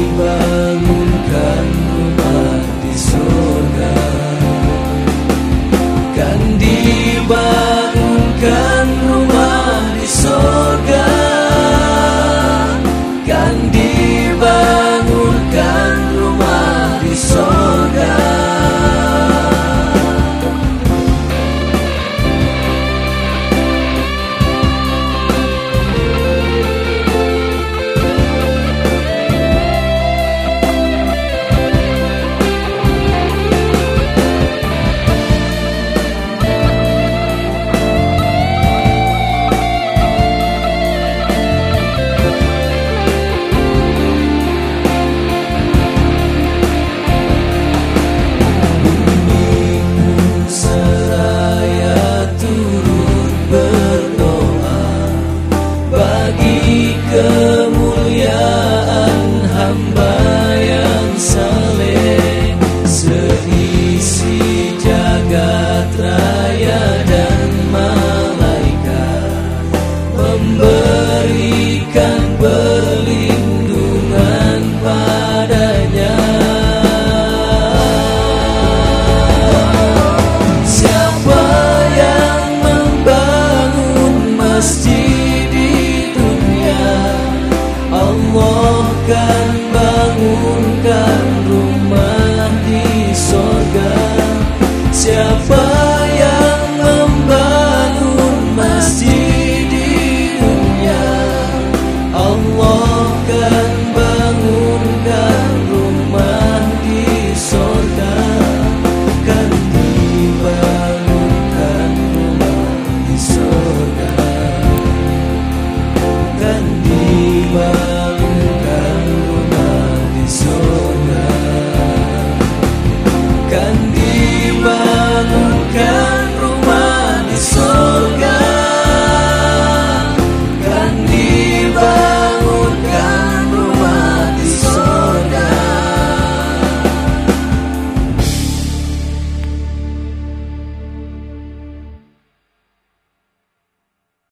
一半 good. God.